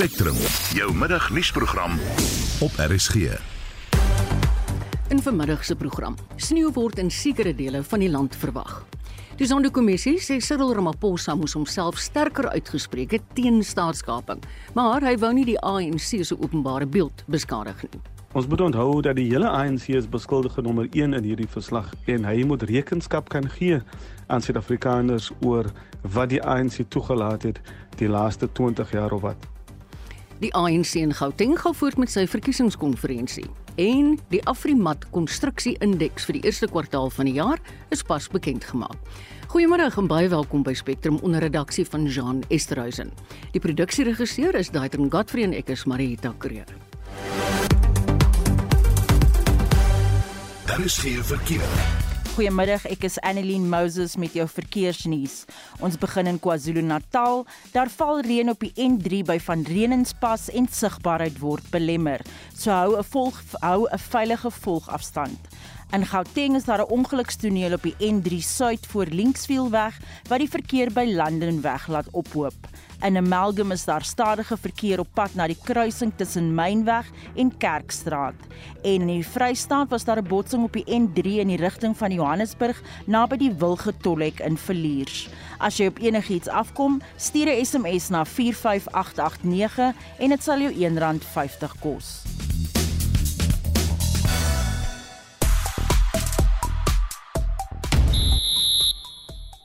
Spectrum, jou middagnuusprogram op RSG. In vanmiddag se program. Sneeu word in sekere dele van die land verwag. Die Sonderkommissie sê Cyril Ramaphosa moes homself sterker uitgespreek het teen staatskaping, maar hy wou nie die ANC se openbare beeld beskadig nie. Ons moet onthou dat die hele ANC is beskuldige nommer 1 in hierdie verslag en hy moet rekenskap kan gee aan Suid-Afrikaners oor wat die ANC toegelaat het die laaste 20 jaar of wat. Die ANC in Gauteng gaan voort met sy verkiesingskonferensie en die Afrimat konstruksieindeks vir die eerste kwartaal van die jaar is pas bekend gemaak. Goeiemôre en baie welkom by Spectrum onder redaksie van Jean Esterhuizen. Die produksieregisseur is Daitron Godfrey en ek is Marita Kreer. Daar is geen verkeer. Goeiemiddag, ek is Annelien Moses met jou verkeersnuus. Ons begin in KwaZulu-Natal. Daar val reën op die N3 by Van Reenenspas en sigbaarheid word belemmer. So hou 'n volg hou 'n veilige volgafstand. In Gauteng is daar 'n ongelukstoneel op die N3 Suid voor Linksfielweg wat die verkeer by Landenweg laat ophoop. In Amalgam is daar stadige verkeer op pad na die kruising tussen Mainweg en Kerkstraat. En in die Vrystaat was daar 'n botsing op die N3 in die rigting van Johannesburg naby die Wilgetollhek in Villiers. As jy op enigiets afkom, stuur 'n SMS na 45889 en dit sal jou R1.50 kos.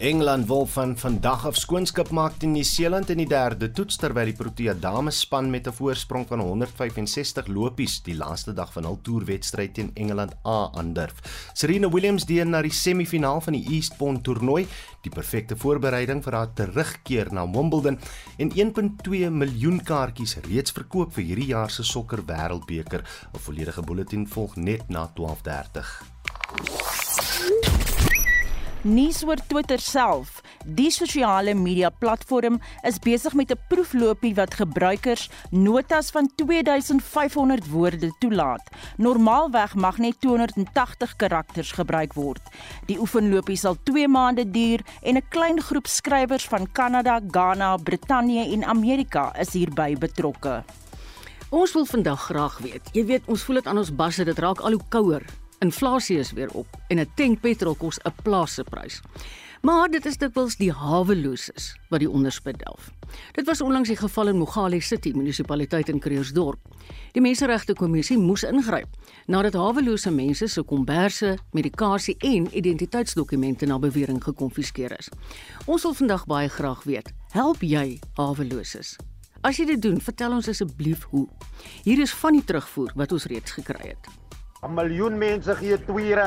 Engeland wil van vandag af skoonskip maak teen Nieu-Seeland in die derde toets terwyl die Protea dames span met 'n voorsprong van 165 lopies die laaste dag van hul toerwedstryd teen Engeland A aandurf. Serena Williams deur na die semifinaal van die Eastbourne toernooi, die perfekte voorbereiding vir haar terugkeer na Wimbledon en 1.2 miljoen kaartjies reeds verkoop vir hierdie jaar se sokker wêreldbeker. 'n Volledige bulletin volg net na 12:30 nuus oor Twitter self. Die sosiale media platform is besig met 'n proefloopie wat gebruikers notas van 2500 woorde toelaat. Normaalweg mag net 280 karakters gebruik word. Die oefenloopie sal 2 maande duur en 'n klein groep skrywers van Kanada, Ghana, Brittanje en Amerika is hierby betrokke. Ons wil vandag graag weet. Jy weet, ons voel dit aan ons basse, dit raak al hoe kouer Inflasie is weer op en 'n tank petrol kos 'n plaasse prys. Maar dit is dikwels die haweloses wat die onderspit delf. Dit was onlangs die geval in Mogale City munisipaliteit in Kreersdorp. Die Menseregte Kommissie moes ingryp nadat hawelose mense se komberse, medikasie en identiteitsdokumente na bewering gekonfiskeer is. Ons wil vandag baie graag weet, help jy haweloses? As jy dit doen, vertel ons asseblief hoe. Hier is van die terugvoer wat ons reeds gekry het. 'n miljoen mense gee R2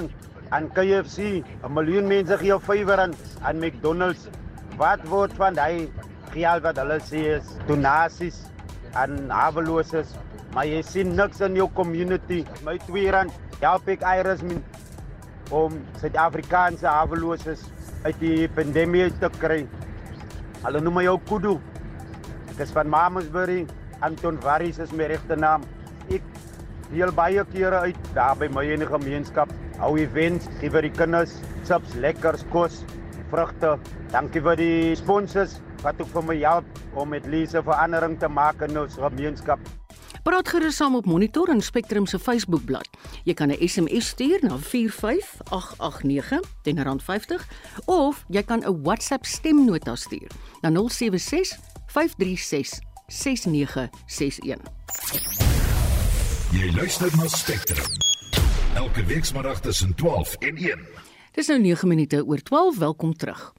aan KFC, 'n miljoen mense gee R5 aan McDonald's. Wat word van hy geld wat hulle sê is donasies aan haweloses? Maar jy sien niks in jou community. My R2 help ek Iris min om Suid-Afrikaanse haweloses uit die pandemie te kry. Hulle noem my ook Kudu. Ek is van Mamasbury. Anton Varis is my regte naam. Ek deel baie kere uit daar by my in die gemeenskap. Hou events, gee vir die kinders chips, lekkers kos, vrugte. Dankie vir die sponsors wat ook vir my help om met Lise verandering te maak in ons gemeenskap. Praat gerus saam op Monitor en Spectrum se Facebookblad. Jy kan 'n SMS stuur na 45889 teen R50 of jy kan 'n WhatsApp stemnota stuur na 076 536 6961. Jy luister na Spectrum. Elke weekmiddag tussen 12 en 1. Dis nou 9 minute oor 12. Welkom terug.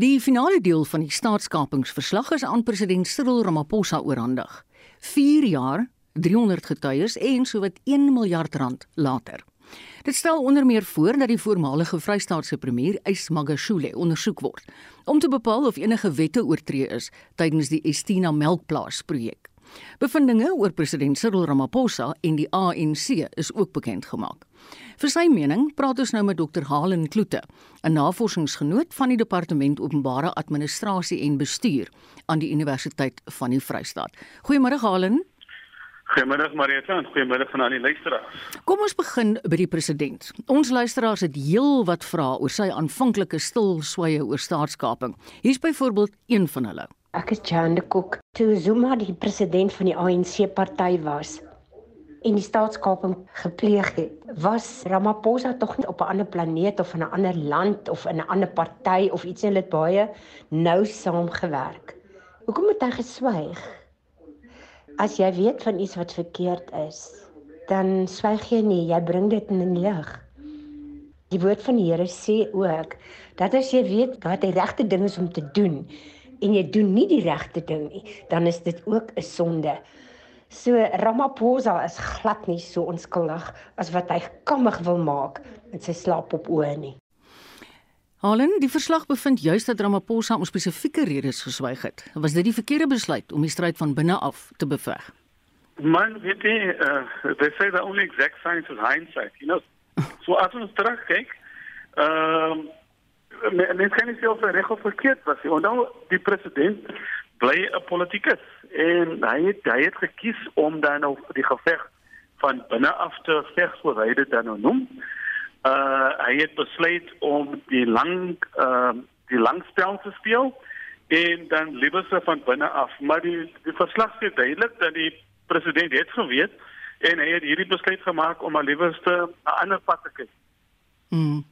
Die finale deel van die staatskapingsverslag is aan president Cyril Ramaphosa oorhandig. 4 jaar, 300 getuies en sowat 1 miljard rand later. Dit stel onder meer voor dat die voormalige Vrystaatse premier, Ys Magashule, ondersoek word om te bepaal of enige wette oortree is tydens die Estina melkplaas projek. Bevindinge oor president Cyril Ramaphosa en die ANC is ook bekend gemaak. Vir sy mening praat ons nou met Dr. Halen Kloete, 'n navorsingsgenoot van die Departement Openbare Administrasie en Bestuur aan die Universiteit van die Vrystaat. Goeiemôre Halen. Goeiemiddag Marieta en goeiemiddag aan al die luisteraars. Kom ons begin by die president. Ons luisteraars het heel wat vrae oor sy aanvanklike stil sweye oor staatskaping. Hier's byvoorbeeld een van hulle. Ek is Jan de Kok. Toe Zuma die president van die ANC party was en die staatskaping gepleeg het, was Ramaphosa tog nie op 'n ander planeet of in 'n ander land of in 'n ander party of iets en dit baie nou saamgewerk. Hoekom het hy geswyg? As jy weet van iets wat verkeerd is, dan swyg jy nie, jy bring dit in die lig. Die woord van die Here sê ook dat as jy weet wat die regte ding is om te doen, en jy doen nie die regte ding nie, dan is dit ook 'n sonde. So Ramaphosa is glad nie so onskuldig as wat hy kammig wil maak met sy slaap op oë nie. Allen, die verslag bevind juis dat Ramaphosa om spesifieke redes geswyg het. Was dit die verkeerde besluit om die stryd van binne af te beveg? Man, weet jy, uh, they say the only exact science is hindsight, you know. So as ons terugkyk, ehm uh, mens kan nie sê of hy reg of verkeerd was nie. Onthou die president bly 'n politikus en hy het hy het gekies om dan nou die geveg van binne af te veg soos hy dit dan nou noem. Uh hy het besluit om die lang uh die langspel te speel en dan liewer se van binne af. Maar die die verslag sê duidelik dat die president het geweet en hy het hierdie besluit gemaak om aliewerste 'n ander pad te kies. Mm.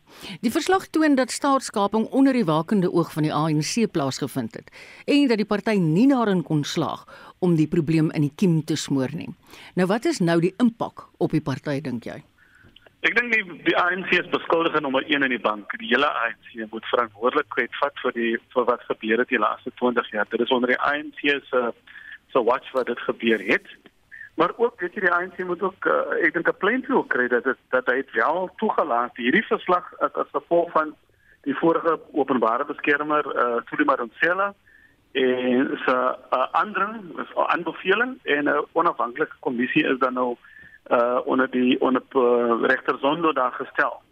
Die verslag toon dat staatskaping onder die wakende oog van die ANC plaasgevind het en dat die party nie daarin kon slaag om die probleem in die kiem te smoor nie. Nou wat is nou die impak op die party dink jy? Ek dink die, die ANC is beskuldige nommer 1 in die bank. Die hele ANC moet verantwoordelikheid vat vir die vir wat gebeur het die laaste 20 jaar. Dit is onder die ANC se se watch wat dit gebeur het. Maar ook weet jy die ANC moet ook uh, ek dink 'n pleintjie kry dat het, dat hy wel toegelaat hierdie verslag as as gevolg van die vorige openbare beskermer uh, eh, Tuli Maronsela en so 'n uh, ander is aanbeveling en 'n onafhanklike kommissie is dan nou uh onder die onder uh, regter Zondo daar gestel.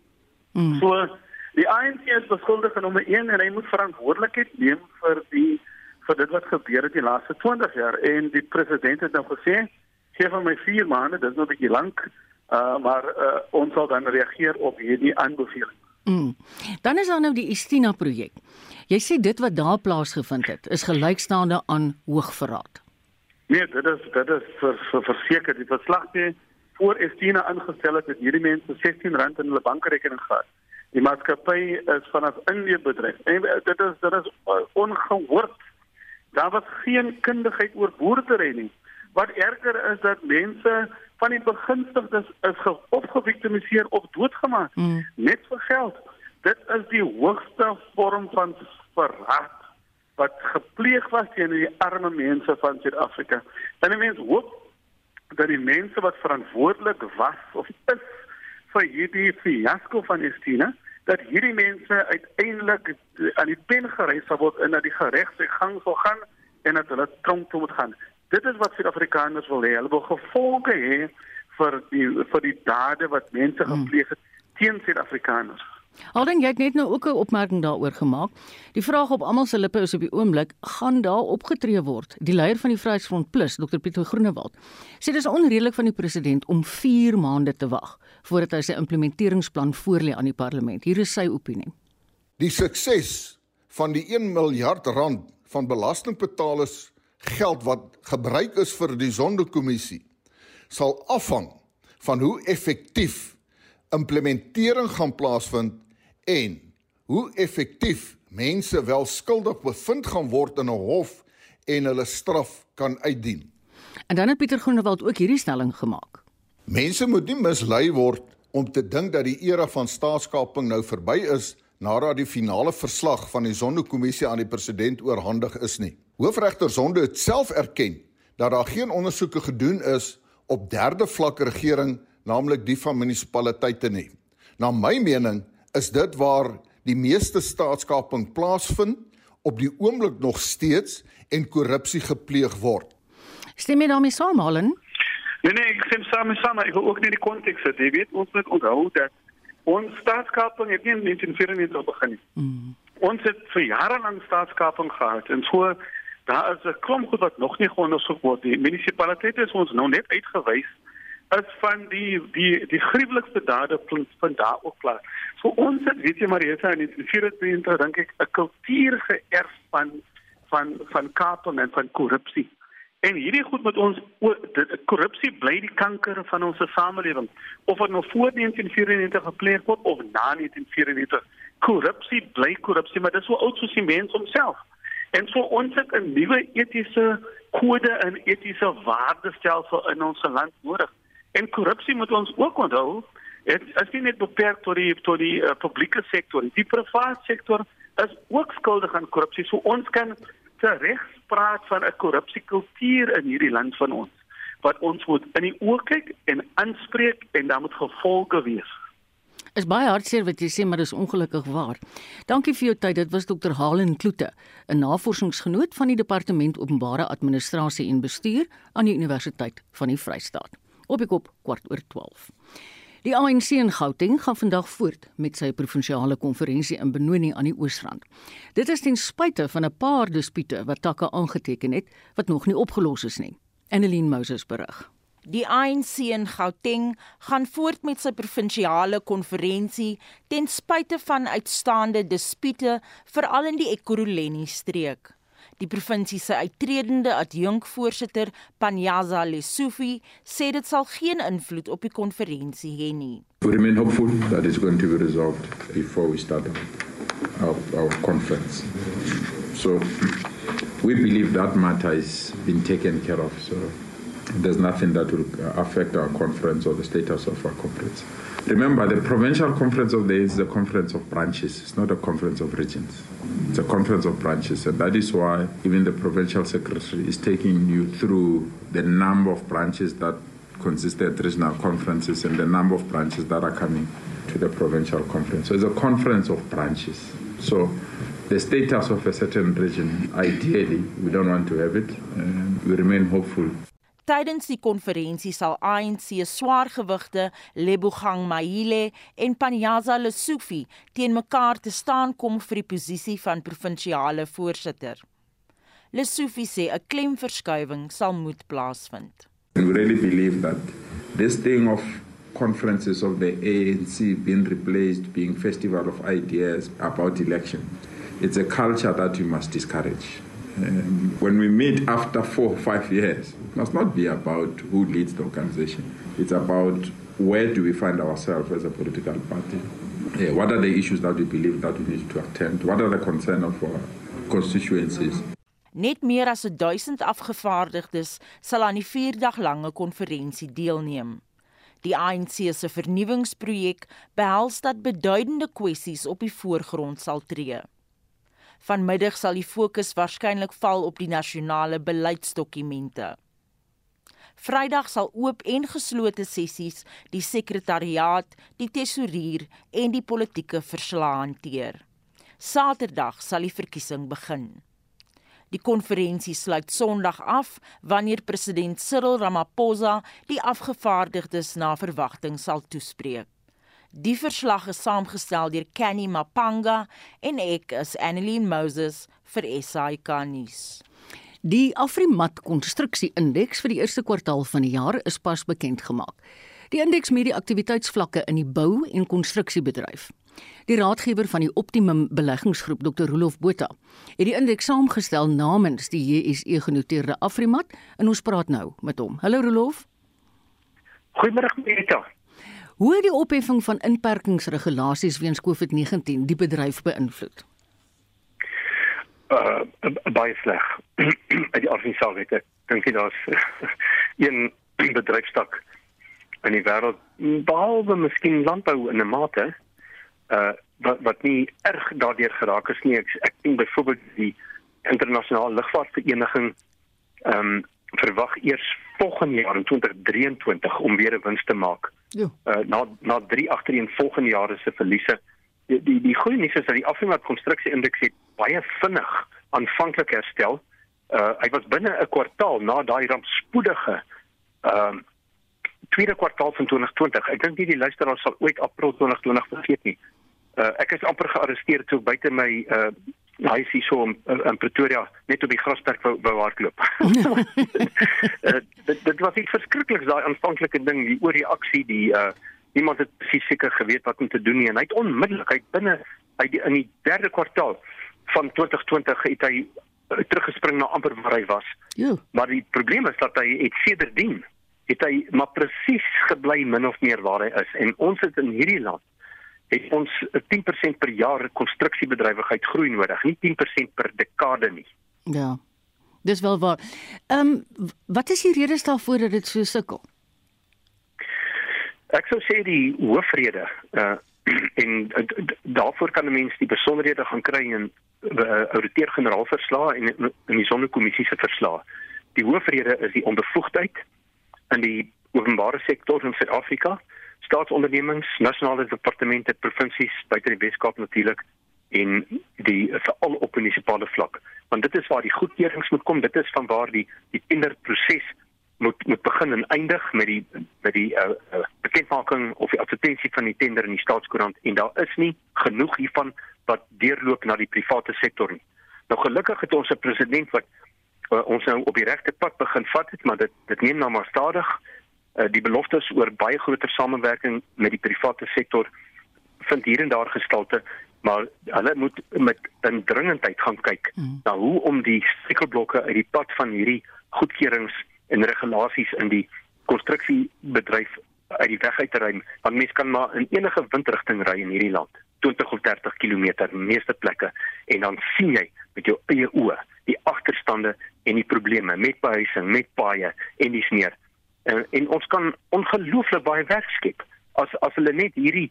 Mm. So die ANC is beskuldig van nommer 1 en hy moet verantwoordelikheid neem vir die vir dit wat gebeur het die laaste 20 jaar en die president het nou gesê gee van my 4 maande, dit is nog 'n bietjie lank, uh, maar uh, ons sal dan reageer op hierdie aanbeveling. Mm. Dan is daar nou die Estina projek. Jy sê dit wat daar plaasgevind het is gelykstaande aan hoogverraad. Nee, dit is dit is vir, vir verseker die verslag sê voor Estina ingestel het het hierdie mense R16 in hulle bankrekening gehad. Die maatskappy is vanaf Indië bedryf. En dit is dit is ongehoord. Daar was geen kundigheid oor boerdery nie. Wat erger is dat mense van die begunstigdes is, is opgeviktimiseer of doodgemaak mm. net vir geld. Dit is die hoogste vorm van verraad wat gepleeg was teen die arme mense van Suid-Afrika. En die mense hoop dat die mense wat verantwoordelik was of is vir hierdie fiasco van Estina dat hierdie mense uiteindelik aan die pen gereis sal word en dat die geregse gang sal gaan en dat hulle tronk toe moet gaan. Dit is wat Suid-Afrikaners wil hê. Hulle wil gevolge hê vir die vir die dade wat mense hmm. gepleeg het teen Suid-Afrikaners. Alden jy het net nou ook 'n opmerking daaroor gemaak. Die vraag op almal se lippe is op die oomblik, gaan daar opgetree word? Die leier van die Vryheidsfront Plus, Dr Pieter Groenewald, sê dis onredelik van die president om 4 maande te wag voordat hy sy implementeringsplan voorlê aan die parlement. Hier is sy opinie. Die sukses van die 1 miljard rand van belastingbetalers geld wat gebruik is vir die sondekommissie sal afhang van hoe effektief implementering gaan plaasvind en hoe effektief mense wel skuldig bevind gaan word in 'n hof en hulle straf kan uitdien. En dan het Pieter Groenewald ook hierdie stelling gemaak. Mense moet nie mislei word om te dink dat die era van staatskaping nou verby is nadat die finale verslag van die sondekommissie aan die president oorhandig is nie. Hoofregter Zondo het self erken dat daar geen ondersoeke gedoen is op derde vlak regering, naamlik die van munisipaliteite nie. Na my mening is dit waar die meeste staatskaping plaasvind op die oomblik nog steeds en korrupsie gepleeg word. Stem jy daarmee saam, Halen? Nee nee, ek stem saam met saam, ek wil ook net die konteks hê. Jy weet ons moet onthou dat ons staatskaping het nie in 1994 begin nie. Mm. Ons het vir jare lank staatskaping gehad en so daar is 'n klomp goed wat nog nie geondersoek word nie. Munisipaliteite is ons nou net uitgewys as van die die die gruwelikste dade van daar ook klaar. So ons het weet jy Marita in 1924 dink ek 'n kultuur geërf van van van kaping en van korrupsie. En hierdie goed met ons korrupsie bly die kanker van ons samelewing. Of dit nou voor 1994 gepleeg word of na 1994, korrupsie bly korrupsie, maar dit is so oud soos die mens homself. En so ons het 'n nuwe etiese kode en etiese waardestelsel in ons land nodig. En korrupsie moet ons ook onthou, dit is nie net beperk tot die tot die uh, publieke sektor, die private sektor is ook skuldig aan korrupsie. So ons kan terecht praat van 'n korrupsiekultuur in hierdie land van ons wat ons moet in die oë kyk en aanspreek en daar moet gevolge wees. Is baie hartseer wat jy sê, maar dis ongelukkig waar. Dankie vir jou tyd. Dit was Dr. Halen Kloete, 'n navorsingsgenoot van die Departement Openbare Administrasie en Bestuur aan die Universiteit van die Vrystaat. Op ek op kwart oor 12. Die ANC in Gauteng gaan vandag voort met sy provinsiale konferensie in Benoni aan die Oosrand. Dit is ten spyte van 'n paar dispute wat takke aangeteken het wat nog nie opgelos is nie. Annelien Moses berig. Die ANC in Gauteng gaan voort met sy provinsiale konferensie ten spyte van uitstaande dispute veral in die Ekurhuleni streek. Die provinsie se uittredende adjunkvoorsitter, Panyaza Lesufi, sê dit sal geen invloed op die konferensie hê nie. We remain hopeful that it's going to be resolved before we start our, our conference. So we believe that matter has been taken care of. So there's nothing that will affect our conference or the status of our conference. Remember, the provincial conference of the is a conference of branches. It's not a conference of regions. It's a conference of branches, and that is why even the provincial secretary is taking you through the number of branches that consist of regional conferences and the number of branches that are coming to the provincial conference. So it's a conference of branches. So the status of a certain region, ideally, we don't want to have it, we remain hopeful Tydens die konferensie sal ANC swaargewigte Lebogang Mahile en Panyaza Lesufi teen mekaar te staan kom vir die posisie van provinsiale voorsitter. Lesufi sê 'n klemverskywing sal moet plaasvind. We really believe that this thing of conferences of the ANC being replaced being festival of ideas about election it's a culture that we must discourage. Um, when we meet after four or five years, it must not be about who leads the organization. It's about where do we find ourselves as a political party. Yeah, what are the issues that we believe that we need to attend? What are the concerns of our constituencies? Net meer as 1000 afgevaardigdes sal aan die 4-dag lange konferensie deelneem. Die ANC se vernuwingsprojek behels dat beduidende kwessies op die voorgrond sal tree. Vanmiddag sal die fokus waarskynlik val op die nasionale beleidsdokumente. Vrydag sal oop en geslote sessies die sekretariaat, die tesourier en die politieke verslae hanteer. Saterdag sal die verkiesing begin. Die konferensie sluit Sondag af wanneer president Cyril Ramaphosa die afgevaardigdes na verwagting sal toespreek. Die verslag is saamgestel deur Kenny Mapanga en ek is Annelien Moses vir SAK nuus. Die Afrimat konstruksie indeks vir die eerste kwartaal van die jaar is pas bekend gemaak. Die indeks meet die aktiwiteitsvlakke in die bou en konstruksiebedryf. Die raadgewer van die Optimum beleggingsgroep Dr. Rolof Botha het die indeks saamgestel namens die JSE genoteerde Afrimat en ons praat nou met hom. Hallo Rolof. Goeiemôre Meta. Hoe het die opheffing van inperkingsregulasies weens COVID-19 die bedryf beïnvloed? Uh, baie sleg. Uit die organisasie ek dink jy daar's een bedryfstak in die wêreld behalwe miskien landbou in 'n mate uh wat wat nie erg daardeur geraak is nie. Ek, ek dink byvoorbeeld die internasionale lugvaartvereniging ehm um, verwag eers volgende jaar in 2023 om weer 'n wins te maak. Ja. Uh, na na drie agtereenvolgende jare se verliese. Die die, die goeie nuus is dat die Afrika konstruksie indeks baie vinnig aanvanklik herstel. Uh hy was binne 'n kwartaal na daai rampspoedige ehm uh, tweede kwartaal van 2020. Ek dink nie die luisteraars sal ooit April 2020 vergeet nie. Uh ek is amper gearresteer toe buite my uh hy is so in, in Pretoria net op die grasperk wou, wou hardloop. uh, dit dit was iets verskrikliks daai aanvanklike ding, die oorreaksie, die uh niemand het presies seker geweet wat om te doen nie en hy het onmiddellik hy binne hy die, in die derde kwartaal van 2020 het hy teruggespring na amper waar hy was. Ja. Maar die probleem is dat hy het sedertdien het hy maar presies gebly min of meer waar hy is en ons het in hierdie land het ons 10% per jaar konstruksiebedrywigheid groei nodig, nie 10% per dekade nie. Ja. Dis wel waar. Ehm um, wat is die redes daarvoor dat dit so sukkel? Ek sou sê die hoofrede uh en uh, daarvoor kan 'n mens die besonderhede gaan kry in uh, ouditeur-generaal verslae en in die sondekommissie se verslae. Die hoofrede is die onbevoegdheid in die openbare sektor in Suid-Afrika, staatsondernemings, nasionale departemente, provinsies, buite die Weskaap natuurlik en die veral op munisipale vlak. Want dit is waar die goedkeurings moet kom, dit is van waar die die tenderproses moet moet begin en eindig met die met die uh, uh, bekendmaking of die advertensie van die tender in die staatskoerant en daar is nie genoeg hiervan wat deurloop na die private sektor nie. Nou gelukkig het ons 'n president wat uh, ons nou op die regte pad begin vat het, maar dit dit neem nou maar stadig. Uh, die beloftes oor baie groter samewerking met die private sektor vind hier en daar gestalte, maar hulle moet met indringendheid gaan kyk mm. na hoe om die struikelblokke uit die pad van hierdie goedkeurings en regulasies in die konstruksiebedryf uit die weg uit te ruim want mense kan maar in enige windrigting ry in hierdie land 20 of 30 km meeste plekke en dan sien jy met jou eie oë die agterstande en die probleme met behuising met paaie en dis meer en, en ons kan ongelooflik baie werk skep as as hulle net hierdie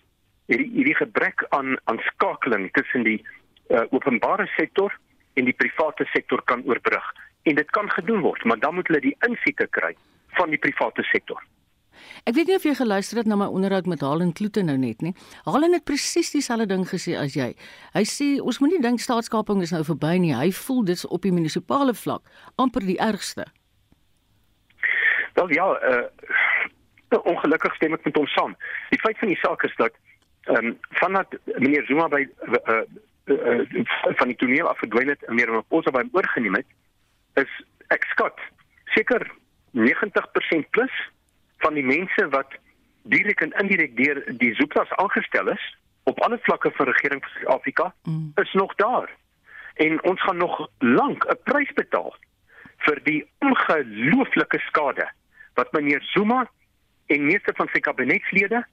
hierdie hierdie gebrek aan aan skakeling tussen die uh, openbare sektor en die private sektor kan oorbrug en dit kan gedoen word, maar dan moet hulle die insigte kry van die private sektor. Ek weet nie of jy geluister het na my onderhoud met Halen Kloete nou net nie. Halen het presies dieselfde ding gesê as jy. Hy sê ons moenie dink staatskaping is nou verby nie. Hy voel dit op die munisipale vlak amper die ergste. Wel ja, uh ongelukkig stem ek met hom saam. Die feit van die saak is dat ehm um, vandat meneer Zuma by uh, uh, uh van die toneel af verdwyn het en meneer Ramaphosa by hom oorgeneem het, is ek skat seker 90% plus van die mense wat direk en indirek deur die Zuplas aangestel is op alle vlakke van regering van Suid-Afrika mm. is nog daar. En ons gaan nog lank 'n prys betaal vir die ongelooflike skade wat meneer Zuma en meeste van sy kabinetslede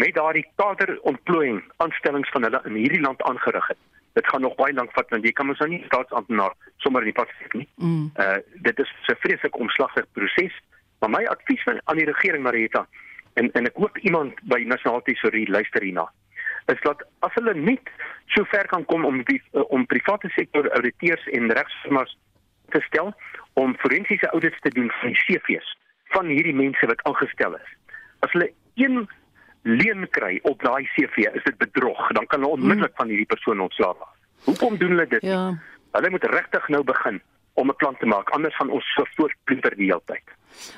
met daardie kaderontplooiing aanstellings van hulle in hierdie land aangerig het dit gaan nog baie lank vat want jy kan mos nou nie staatsamptenaar sommer in die pad sit nie. Mm. Uh dit is 'n vreeslike omslagtige proses. Maar my advies van aan die regering Marieta en en ek hoop iemand by Nasionale Tesourie luister hierna is dat as hulle net so ver kan kom om die uh, om private sektor auditeurs en regsfirmas te stel om forensiese audits te doen van CV's van hierdie mense wat aangestel is. As hulle een leen kry op daai CV, is dit bedrog. Dan kan hulle onmiddellik hmm. van hierdie persoon ontslae raak. Hoekom doen hulle dit? Ja. Hulle moet regtig nou begin om 'n plan te maak, anders gaan ons voortploeter die hele tyd.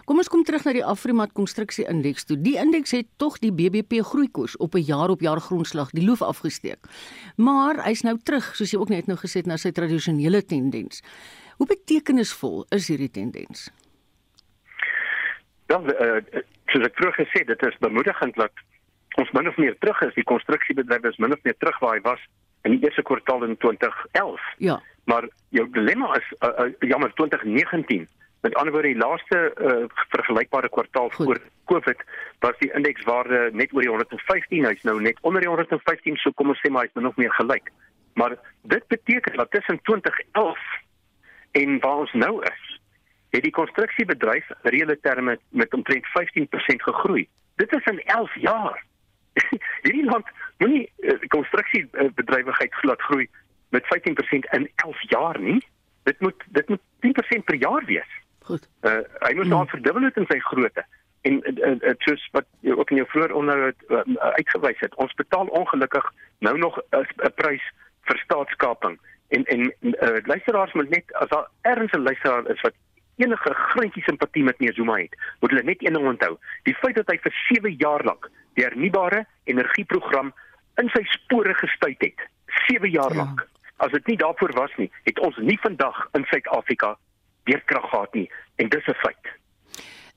Kom ons kom terug na die Afrimat konstruksie indeks toe. Die indeks het tog die BBP groeikoers op 'n jaar op jaar grondslag die loof afgesteek. Maar hy's nou terug, soos jy ook net nou gesê het, na sy tradisionele tendens. Hoe betekenisvol is hierdie tendens? Dan uh, soos ek vroeër gesê dit is bemoedigend dat ons min of meer terug is. Die konstruksiebedryf is min of meer terug waar hy was in die eerste kwartaal in 2011. Ja. Maar jou dilemma is uh, uh, jammer 2019. Met ander woorde die laaste uh, vergelykbare kwartaal Goed. voor Covid was die indekswaarde net oor die 115. Hy's nou net onder die 115, so kom ons sê maar hy's min of meer gelyk. Maar dit beteken dat tussen 2011 en waar ons nou is, het die konstruksiebedryf reële terme met omtrent 15% gegroei. Dit is in 11 jaar. hierdie land moenie uh, konstruksiebedrywigheid glad groei met 15% in 11 jaar nie. Dit moet dit moet 10% per jaar wees. Goed. Uh, hy moet daar mm. verdubbel het in sy grootte. En uh, uh, soos wat ook in jou vroeër onderhoud uh, uitgewys het, ons betaal ongelukkig nou nog 'n uh, prys vir staatskaping. En en uh, luisteraars moet net as daar 'n luisteraar is wat enige greintjie simpatie met meneer Zuma het, moet hulle net een ding onthou. Die feit dat hy vir 7 jaar lank die hernubare energieprogram in sy spore gestuit het. 7 jaar ja. lank. As dit nie daarvoor was nie, het ons nie vandag in Suid-Afrika weerkrag gehad nie en dis 'n feit.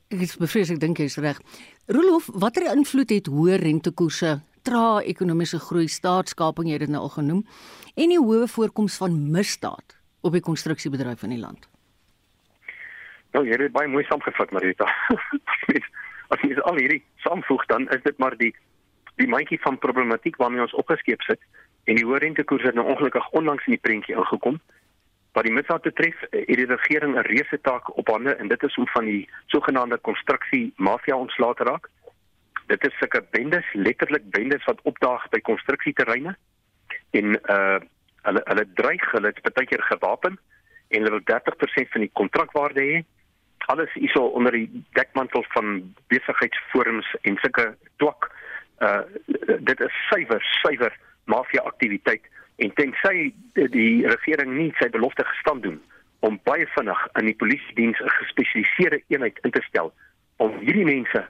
Ek is bevrees ek dink jy's reg. Rolof, watter invloed het hoë rentekoerse, trae ekonomiese groei, staatskaping jy dit nou al genoem en die hoë voorkoms van misdaad op die konstruksiebedryf in die land. Nou, jy het baie mooi saamgevat, Marita. As jy al hierdie saamvoeg dan is dit maar die die mandjie van problematiek waarmee ons opgeskeep sit en die hoë rentekoers het nou ongelukkig onlangs in die prentjie ingekom. Wat die misdaad betref, het die regering 'n reuse taak op hande en dit is om van die sogenaamde konstruksie mafia ontslae te raak. Dit is sulke bendes, letterlik bendes wat opdaag by konstruksieterreine en uh hulle hulle dreig, hulle is baie keer gewapen en hulle wil 30% van die kontrakwaarde hê. Alles hierso onder die dekmantel van besigheidsforums en sulke twak. Uh dit is suiwer, suiwer mafia aktiwiteit en tensy die regering nie sy belofte gestand doen om baie vinnig in die polisie diens 'n gespesialiseerde eenheid in te stel om hierdie mense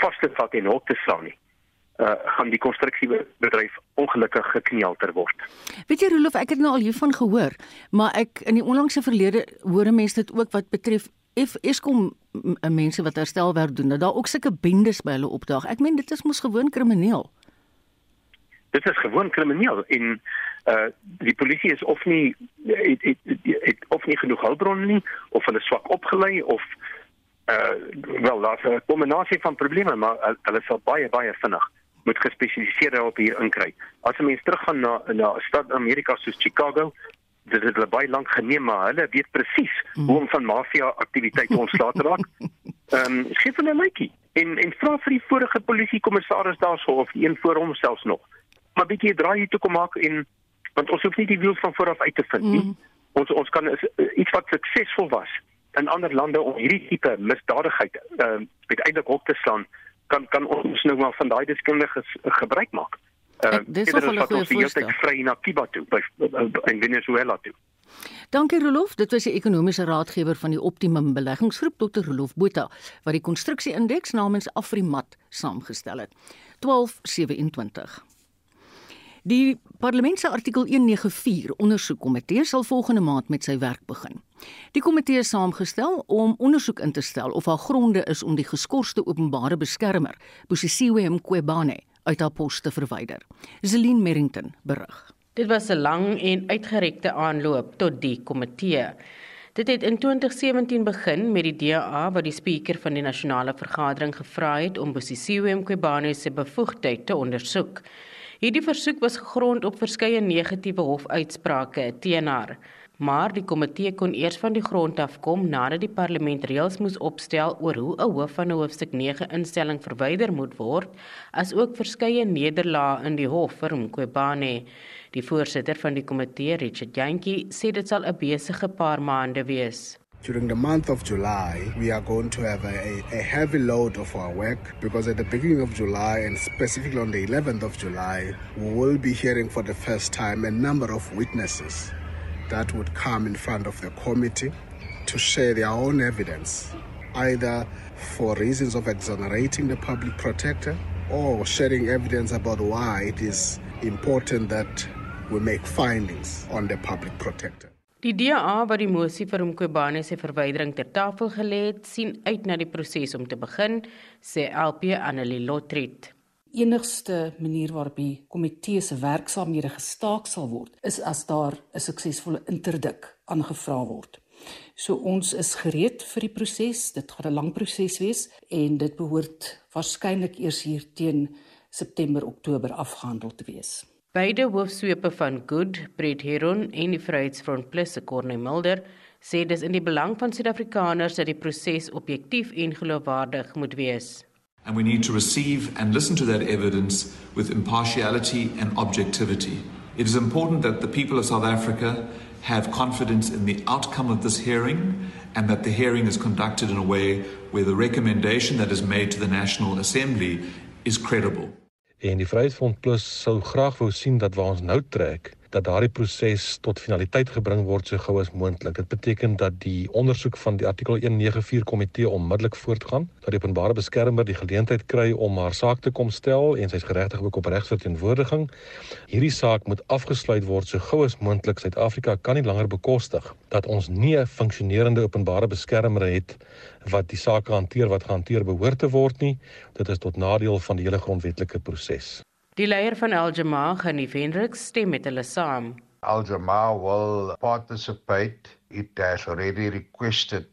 vas te vat en hok te slaan nie uh gaan die konstruksiebedryf ongelukkig gekneelter word. Weet jy Rolof, ek het nou al hiervan gehoor, maar ek in die onlangse verlede hoor mense dit ook wat betref F Eskom mense wat herstelwerk doen, dat daar ook sulke bendes by hulle opdaag. Ek meen dit is mos gewoon krimineel. Dit is gewoon krimineel en uh die polisie is of nie het, het, het, het of nie genoeg hulpbronne nie of hulle swak opgelei of uh wel daar's 'n kombinasie van probleme maar hulle sal baie baie vinnig moet gespesialiseerde hulp hier inkry. As 'n mens teruggaan na na 'n stad Amerika soos Chicago, dit het hulle baie lank geneem maar hulle weet presies mm. hoe om van mafia aktiwiteite ontslae te raak. Ehm um, skep hulle 'n lykie en en vra vir die vorige polisiekommissaris daarso of een voor hom selfs nog. Maar bietjie draai hier toe kom maak en want ons hoef nie die wiel van voor af uit te vind nie. Mm. Ons ons kan is, iets wat suksesvol was in ander lande om hierdie tipe misdadigheid uh, uiteindelik op te slaan kan kan ons nou maar van daai deskundiges gebruik maak. Uh, dis wel 'n goeie voorstel. Vry na Cuba toe by in Venezuela toe. Dankie Rolof, dit was die ekonomiese raadgewer van die Optimum Beleggingsgroep Dr. Rolof Botha wat die konstruksie-indeks namens Afrimat saamgestel het. 1227 Die Parlement se artikel 194 ondersoekkomitee sal volgende maand met sy werk begin. Die komitee is saamgestel om ondersoek in te stel of daar gronde is om die geskorste openbare beskermer, Bosisiwe Mqwebane, uit haar pos te verwyder. Zelin Merrington berig. Dit was 'n lang en uitgerekte aanloop tot die komitee. Dit het in 2017 begin met die DA wat die spreker van die nasionale vergadering gevra het om Bosisiwe Mqwebane se bevoegdheid te ondersoek. Hierdie versoek was gegrond op verskeie negatiewe hofuitsprake teen haar, maar die komitee kon eers van die grond af kom nadat die parlement reëls moes opstel oor hoe 'n hoof van 'n hoofstuk 9 instelling verwyder moet word, asook verskeie nederlae in die hof vir Mqobane. Die voorsitter van die komitee, Richard Jantjie, sê dit sal 'n besige paar maande wees. During the month of July, we are going to have a, a, heavy load of our work because at the beginning of July and specifically on the 11th of July, we will be hearing for the first time a number of witnesses that would come in front of the committee to share their own evidence, either for reasons of exonerating the public protector or sharing evidence about why it is important that we make findings on the public protector. Die DA wat die mosie vir Mqobane se verwydering ter tafel gelê het, sien uit na die proses om te begin, sê LP Annelie Lotrit. Enigste manier waarop die komitee se werksaamhede gestaak sal word, is as daar 'n suksesvolle interdik aangevra word. So ons is gereed vir die proses. Dit gaan 'n lang proses wees en dit behoort waarskynlik eers hier teen September Oktober afgehandel te wees. Beide hoofsweepe van Good, Brett Heron en die Vryheidsfront Plus se Corne Mulder sê dis in die belang van Suid-Afrikaners dat die proses objektief en geloofwaardig moet wees. And we need to receive and listen to that evidence with impartiality and objectivity. It is important that the people of South Africa have confidence in the outcome of this hearing and that the hearing is conducted in a way where the recommendation that is made to the National Assembly is credible. En die Vryheidsfront Plus sou graag wou sien dat waar ons nou trek, dat daardie proses tot finaliteit gebring word so gou as moontlik. Dit beteken dat die ondersoek van die artikel 194 komitee onmiddellik voortgaan, dat die openbare beskermer die geleentheid kry om haar saak te kom stel en sy's geregtig ook op regsverteenwoordiging. Hierdie saak moet afgesluit word so gou as moontlik. Suid-Afrika kan nie langer bekostig dat ons nie 'n funksionerende openbare beskermer het wat die saak hanteer wat gehanteer behoort te word nie. Dit is tot nadeel van die hele grondwetlike proses. Die leier van Algemag, Ganie Hendriks, stem met hulle saam. Al Jamaa will participate. It has already requested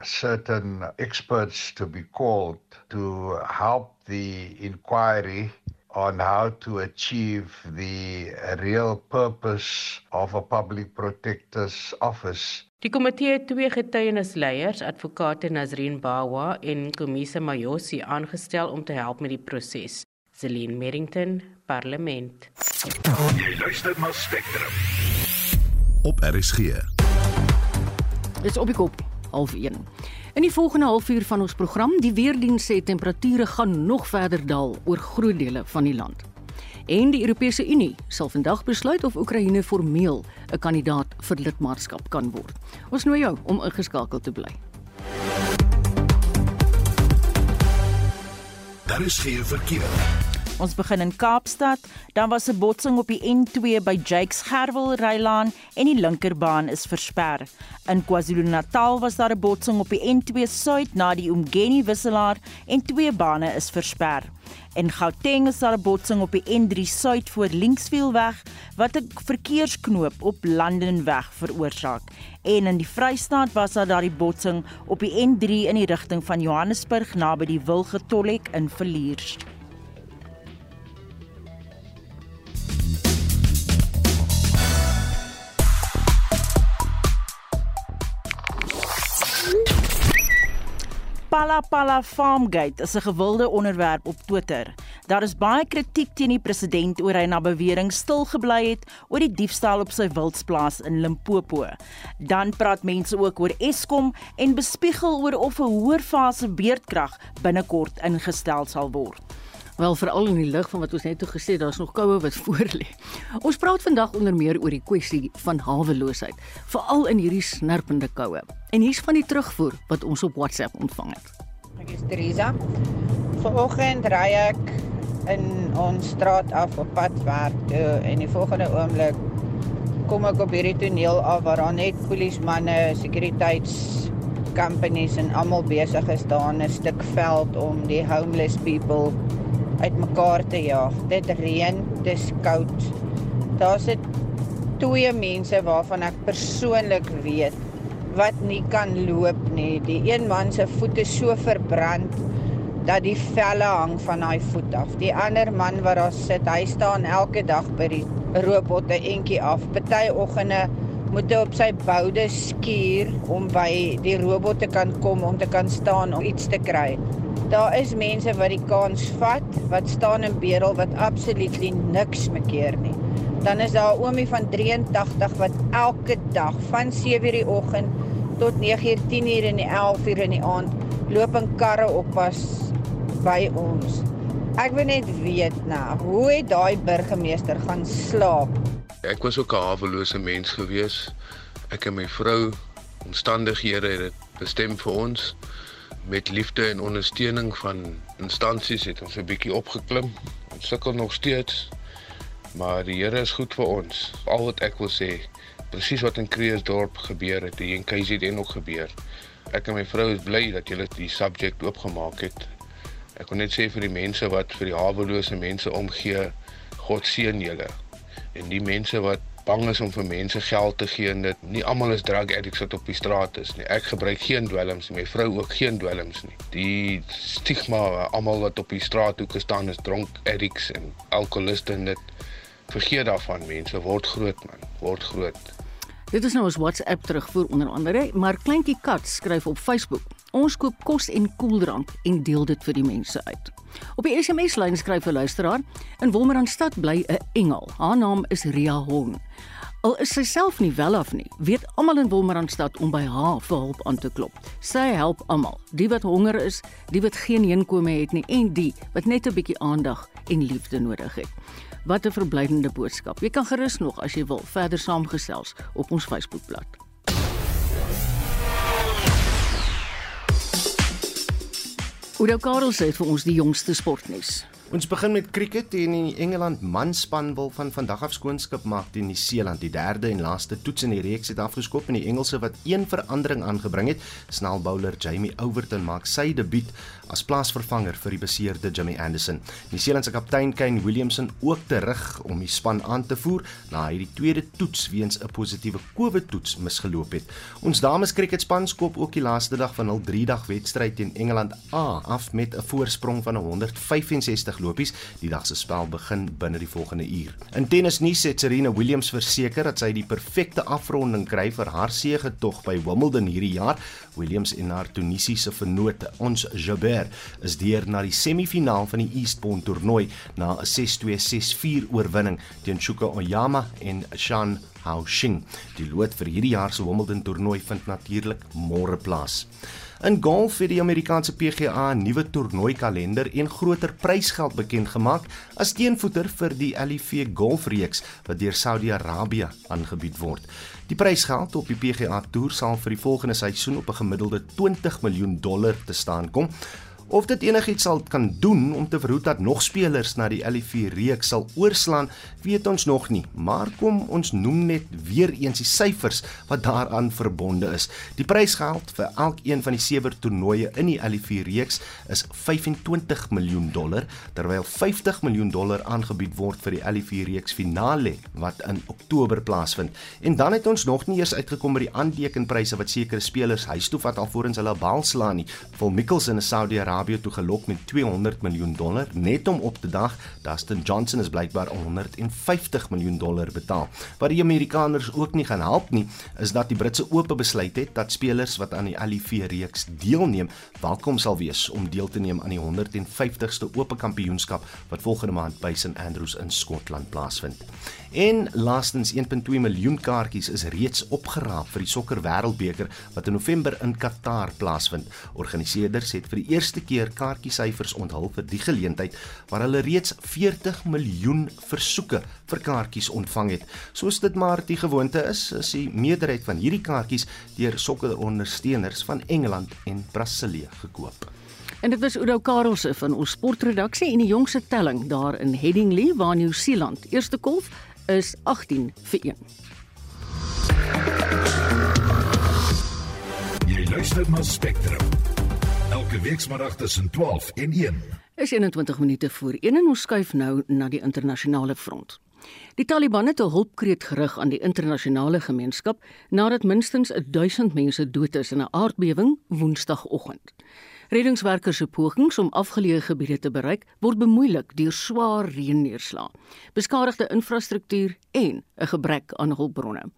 certain experts to be called to help the inquiry on how to achieve the real purpose of a public protector's office. Die komitee het twee getuienisleiers, advokate Nazreen Bawa en Komisa Mayosi aangestel om te help met die proses. Celine Merrington, Parlement. Jy luister na Spectrum. Op RSG. Dis op die kop, half 1. In die volgende halfuur van ons program, die weerdiens sê temperature gaan nog verder daal oor groot dele van die land. En die Europese Unie sal vandag besluit of Oekraïne formeel 'n kandidaat vir lidmaatskap kan word. Ons nooi jou om ingeskakel te bly. Daar is geen verkeer. Ons begin in Kaapstad, dan was 'n botsing op die N2 by Jakes Gerwel Rylaan en die linkerbaan is versper. In KwaZulu-Natal was daar 'n botsing op die N2 suid na die Umgeni wisselaar en twee bane is versper. In Gauteng is daar 'n botsing op die N3 suid voor Linksfielweg wat 'n verkeersknoop op Landenweg veroorsaak. En in die Vrystaat was daar daardie botsing op die N3 in die rigting van Johannesburg naby die Wilgetollek in Villiers. Pala Pala Farmgate is 'n gewilde onderwerp op Twitter. Daar is baie kritiek teen die president oor hy na bewering stil gebly het oor die diefstal op sy wildsplaas in Limpopo. Dan praat mense ook oor Eskom en bespiegel oor of 'n hoër fase beerdkrag binnekort ingestel sal word. Wel veral in die lig van wat ons net toe gesê daar's nog koue wat voor lê. Ons praat vandag onder meer oor die kwessie van haweloosheid, veral in hierdie snerpende koue. En hier's van die terugvoer wat ons op WhatsApp ontvang het. Ek is Teresa. Vanoggend ry ek in ons straat af op pad werk toe en die volgende oomblik kom ek op hierdie toneel af waar daar net polismanne, sekuriteits companies en almal besig is daar 'n stuk veld om die homeless people uitmekaar te jaag. Dit reën, dis koud. Daar's dit twee mense waarvan ek persoonlik weet wat nie kan loop nie. Die een man se voete so verbrand dat die velle hang van daai voet af. Die ander man wat daar sit, hy staan elke dag by die robotte entjie af. Party oggende moet hy op sy boude skuur om by die robotte kan kom om te kan staan om iets te kry. Daar is mense wat die kans vat, wat staan in bedel wat absoluut niks mekeer nie. Dan is daar 'n oomie van 83 wat elke dag van 7:00 die oggend tot 9:00, 10:00 en 11:00 in die aand loop in karre oppas by ons. Ek wil net weet nou, hoe het daai burgemeester gaan slaap? Ek was ook 'n hawelose mens gewees. Ek en my vrou omstandighede het dit bestem vir ons met liefde en ondersteuning van instansies het ons 'n bietjie opgeklim. Ons sukkel nog steeds, maar die Here is goed vir ons. Al wat ek wil sê, presies wat in Kreeusdorp gebeur het, hier in KZN ook gebeur. Ek en my vrou is bly dat julle die subject oopgemaak het. Ek wil net sê vir die mense wat vir die hawelose mense omgee, God seën julle. En die mense wat bang is om vir mense geld te gee en dit nie almal is drug addicts wat op die straat is nie. Ek gebruik geen dwelms nie, my vrou ook geen dwelms nie. Die stigma almal wat op die straathoeke staan is dronk addicts en alkoholiste en dit vergeet daarvan mense word groot man, word groot. Dit is nou ons WhatsApp terugvoer onder andere, maar kleintjie Kat skryf op Facebook. Ons koop kos en koeldrank en deel dit vir die mense uit. Op die SMS-lyn skryf 'n luisteraar: "In Wolmaranstad bly 'n engel. Haar naam is Ria Hon. Al is sy self nie wel af nie, weet almal in Wolmaranstad om by haar vir hulp aan te klop. Sy help almal, die wat honger is, die wat geen inkome het nie en die wat net 'n bietjie aandag en liefde nodig het." Wat 'n verblydende boodskap. Jy kan gerus nog as jy wil verder saamgesels op ons Facebookblad. Oudo Karel sê vir ons die jongste sportnuus. Ons begin met cricket en die Engeland manspan wil van vandag af skoonskip maak teen Nieu-Seeland. Die derde en laaste toets in die reeks het afgeskop en die Engelse wat een verandering aangebring het, snelbouler Jamie Overton maak sy debuut as plaasvervanger vir die beseerde Jimmy Anderson. Nieu-Seeland se kaptein Kane Williamson ook terug om die span aan te voer na hy die tweede toets weens 'n positiewe COVID-toets misgeloop het. Ons dames cricketspan skop ook die laaste dag van hul 3-dag wedstryd teen Engeland A af met 'n voorsprong van 165 lopies. Die dag se spel begin binne die volgende uur. In tennisnuus het Serena Williams verseker dat sy die perfekte afronding kry vir haar seëgetog by Wimbledon hierdie jaar. Williams en haar Tunisiese vennote, ons Jabeur, is deur na die semifinaal van die Eastbourne toernooi na 'n 6-2-6-4 oorwinning teen Shuka Oyama en Shan Hao Xing. Die lood vir hierdie jaar se Wimbledon toernooi vind natuurlik môre plaas. In golf het die Amerikaanse PGA 'n nuwe toernooikalender en groter prysgeld bekend gemaak as teenvoeter vir die LIV golfreeks wat deur Saudi-Arabië aangebied word. Die prysgeld op die PGA Tour sal vir die volgende seisoen op 'n gemiddelde 20 miljoen dollar te staan kom. Of dit enigiets sal kan doen om te verhoed dat nog spelers na die LIV reeks sal oorslaan, weet ons nog nie, maar kom ons noem net weer eens die syfers wat daaraan verbonde is. Die prysgeld vir elkeen van die sewe toernooie in die LIV reeks is 25 miljoen dollar, terwyl 50 miljoen dollar aangebied word vir die LIV reeks finale wat in Oktober plaasvind. En dan het ons nog nie eers uitgekom by die aantekenpryse wat sekere spelers huis toe vat alvorens hulle bal slaan nie. Vol Mickelson in Saudi-Arabië Arabië toe gelok met 200 miljoen dollar net om op te dag. Dustin Johnson is blykbaar 150 miljoen dollar betaal. Wat die Amerikaners ook nie gaan help nie, is dat die Britse Ope besluit het dat spelers wat aan die LIV reeks deelneem, welkom sal wees om deel te neem aan die 150ste Ope Kampioenskap wat volgende maand by St Andrews in Skotland plaasvind. En laastens 1.2 miljoen kaartjies is reeds opgeraap vir die sokker wêreldbeker wat in November in Qatar plaasvind. Organiseerders het vir die eerste keer kaartjiesyfers onthul vir die geleentheid waar hulle reeds 40 miljoen versoeke vir kaartjies ontvang het. Soos dit maar die gewoonte is, is die meerderheid van hierdie kaartjies deur sokkerondersteuners van Engeland en Brasilië gekoop. En dit was Oudo Karelse van ons sportredaksie en die jongste telling daar in Headingley waar Nieu-Seeland eerste kolf is 18 vir 1. Jy luister na Spectrum. Elke weekmiddag tussen 12 en 1. Is 21 minute voor 1 en ons skuif nou na die internasionale front. Die Taliban het 'n hulpkreet gerig aan die internasionale gemeenskap nadat minstens 1000 mense dood is in 'n aardbewing Woensdagoggend. Reddingswerkers se pogings om afgeleë gebiede te bereik word bemoeilik deur swaar reënneerslae, beskadigde infrastruktuur en 'n gebrek aan hulpbronne.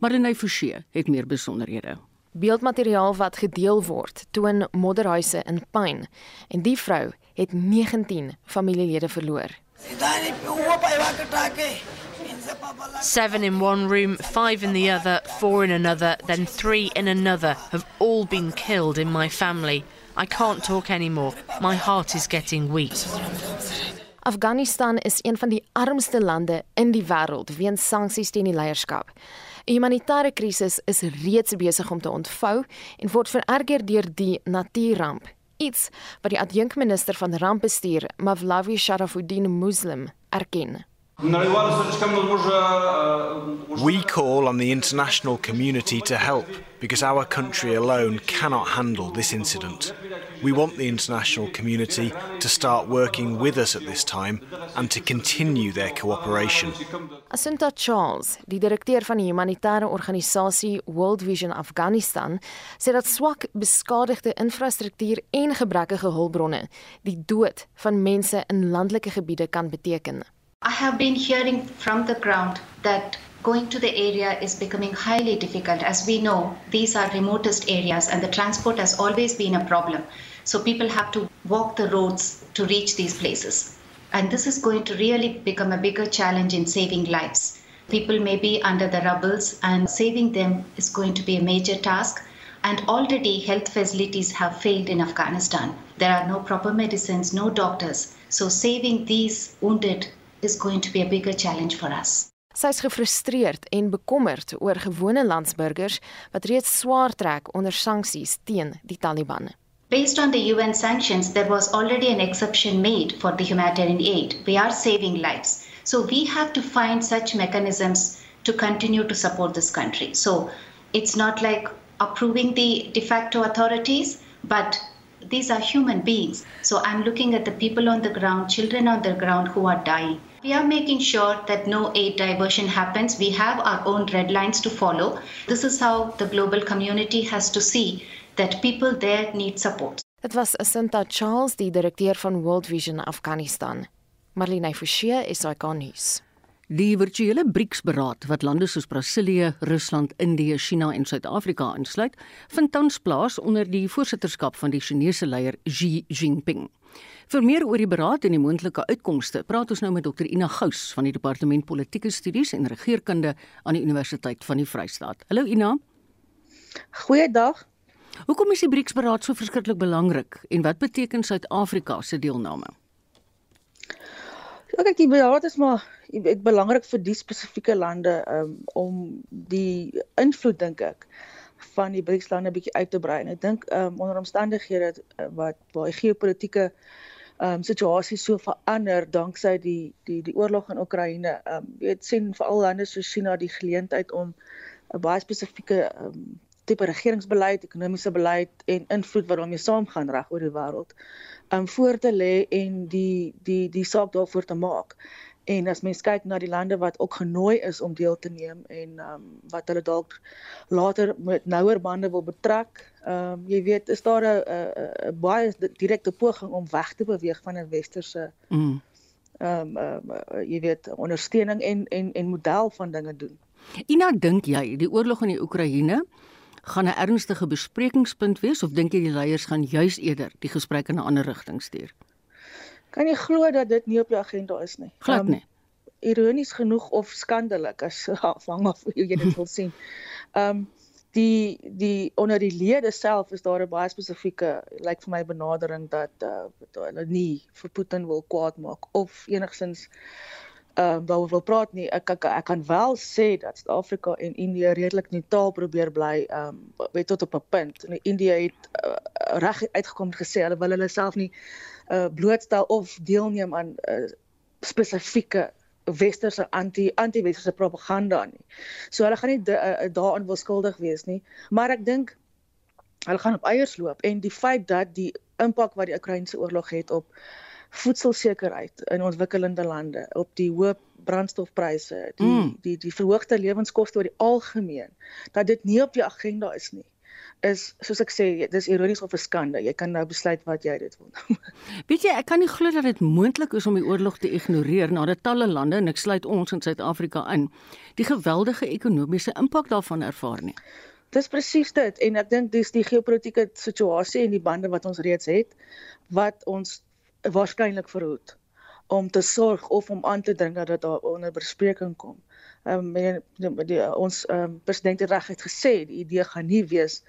Marlenae Forsie het meer besonderhede. Beeldmateriaal wat gedeel word toon modderhuise in pyn en die vrou het 19 familielede verloor. Seven in one room, five in the other, four in another, then three in another have all been killed in my family. I can't talk anymore. My heart is getting weak. Afghanistan is een van die armste lande in die wêreld weens sanksies teen die leierskap. 'n Humanitêre krisis is reeds besig om te ontvou en word vererger deur die natuurramp. Iets wat die adjunkminister van rampbestuur, Mavlavi Sharafuddin Muslim, erken. We call on the international community to help because our country alone cannot handle this incident. We want the international community to start working with us at this time and to continue their cooperation. Asunta Charles, die direkteur van die humanitêre organisasie World Vision Afghanistan, sê dat swak beskadigde infrastruktuur en gebrekkige hulpbronne die dood van mense in landelike gebiede kan beteken. I have been hearing from the ground that going to the area is becoming highly difficult. As we know, these are remotest areas and the transport has always been a problem. So people have to walk the roads to reach these places. And this is going to really become a bigger challenge in saving lives. People may be under the rubbles, and saving them is going to be a major task. And already, health facilities have failed in Afghanistan. There are no proper medicines, no doctors. So, saving these wounded is going to be a bigger challenge for us. Sy is gefrustreerd en bekommerd oor gewone landsburgers wat reeds swaar trek onder sanksies teen die Taliban. Based on the UN sanctions, there was already an exception made for the humanitarian aid. We are saving lives. So we have to find such mechanisms to continue to support this country. So it's not like approving the de facto authorities, but these are human beings. So I'm looking at the people on the ground, children on the ground who are dying. We are making sure that no aid diversion happens. We have our own red lines to follow. This is how the global community has to see that people there need support. Dit was Asinta Charles, die direkteur van World Vision Afghanistan. Marlene Forsie, SAK nuus. Die virtuele BRICS-beraad wat lande soos Brasilië, Rusland, Indië, China en Suid-Afrika insluit, vind tans plaas onder die voorsitterskap van die Chinese leier Xi Jinping. Vir meer oor die beraad en die moontlike uitkomste, praat ons nou met Dr Ina Gous van die Departement Politieke Studies en Regeringskunde aan die Universiteit van die Vrystaat. Hallo Ina. Goeiedag. Hoekom is die BRICS-beraad so verskriklik belangrik en wat beteken Suid-Afrika se deelname? Ja, kyk, die beraad is maar belangrik vir die spesifieke lande um, om die invloed dink ek van die BRICS lande bietjie uit te brei. En ek dink um, onder omstandighede uh, wat waar die geopolitiese um, situasie so verander danksy die die die oorlog in Oekraïne. Um, jy weet sien veral lande soos China die geleentheid om 'n baie spesifieke um, tipe regeringsbeleid, ekonomiese beleid en invloed wat daarmee saamgaan reg oor die wêreld um voor te lê en die die die saak daarvoor te maak. En as mens kyk na die lande wat ook genooi is om deel te neem en um wat hulle dalk later met nouer bande wil betrek, um jy weet, is daar 'n 'n baie direkte poging om weg te beweeg van 'n westerse mm. um um jy weet, ondersteuning en en en model van dinge doen. Ina dink jy die oorlog in die Oekraïne gaan 'n ernstige besprekingspunt wees of dink jy die leiers gaan juis eerder die gesprek in 'n ander rigting stuur? Kan jy glo dat dit nie op die agenda is nie? Glad nie. Um, ironies genoeg of skandelik as afhang af hoe jy dit wil sien. Um die die onder die lede self is daar 'n baie spesifieke lyk like vir my benadering dat uh, hulle nie vir Putin wil kwaad maak of enigsins ehm uh, daaroor wil praat nie. Ek ek, ek kan wel sê dat Suid-Afrika en Indië redelik neutraal probeer bly ehm um, weet tot op 'n punt. En Indië het uh, reg uitgekom gesê hulle wil hulle self nie uh, blootstel of deelneem aan uh, spesifieke westerse anti anti-westerse propaganda nie. So hulle gaan nie uh, daarin wil skuldig wees nie, maar ek dink hulle gaan op eiers loop en die feit dat die impak wat die Oekraïense oorlog het op voedselsekerheid in ontwikkelende lande, op die hoë brandstofpryse, die mm. die die verhoogde lewenskoste oor die algemeen, dat dit nie op die agenda is nie is soos ek sê dis ironies of 'n skande. Jy kan nou besluit wat jy dit wil weet jy ek kan nie glo dat dit moontlik is om die oorlog te ignoreer nadat talle lande en ek sluit ons in Suid-Afrika in die geweldige ekonomiese impak daarvan ervaar nie. Dis presies dit en ek dink dis die geopolitiese situasie en die bande wat ons reeds het wat ons waarskynlik verhoed om te sorg of om aan te dring dat dit onder bespreking kom. Ehm um, die ons ehm um, president het reguit gesê die idee gaan nie wees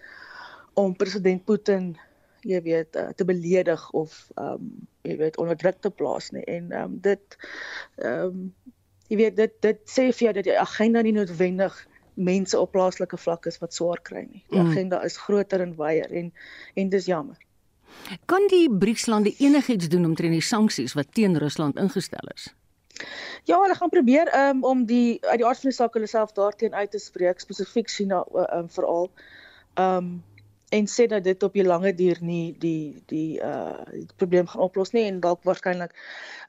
om president Putin jy weet uh, te beledig of ehm um, jy weet onder druk te plaas nie en ehm um, dit ehm um, jy weet dit dit sê vir jou dat die agenda nie noodwendig mense op plaaslike vlak is wat swaar kry nie. Die mm. agenda is groter en wyer en en dis jammer. Kan die BRICS-lande enigiets doen om teen die sanksies wat teen Rusland ingestel is? Ja, hulle gaan probeer um, om die uit die aard van die saak hulle self daarteen uit te spreek, spesifiek China um, veral. Ehm um, en sê dat dit op die lange duur nie die die uh die probleem gaan oplos nie en dalk waarskynlik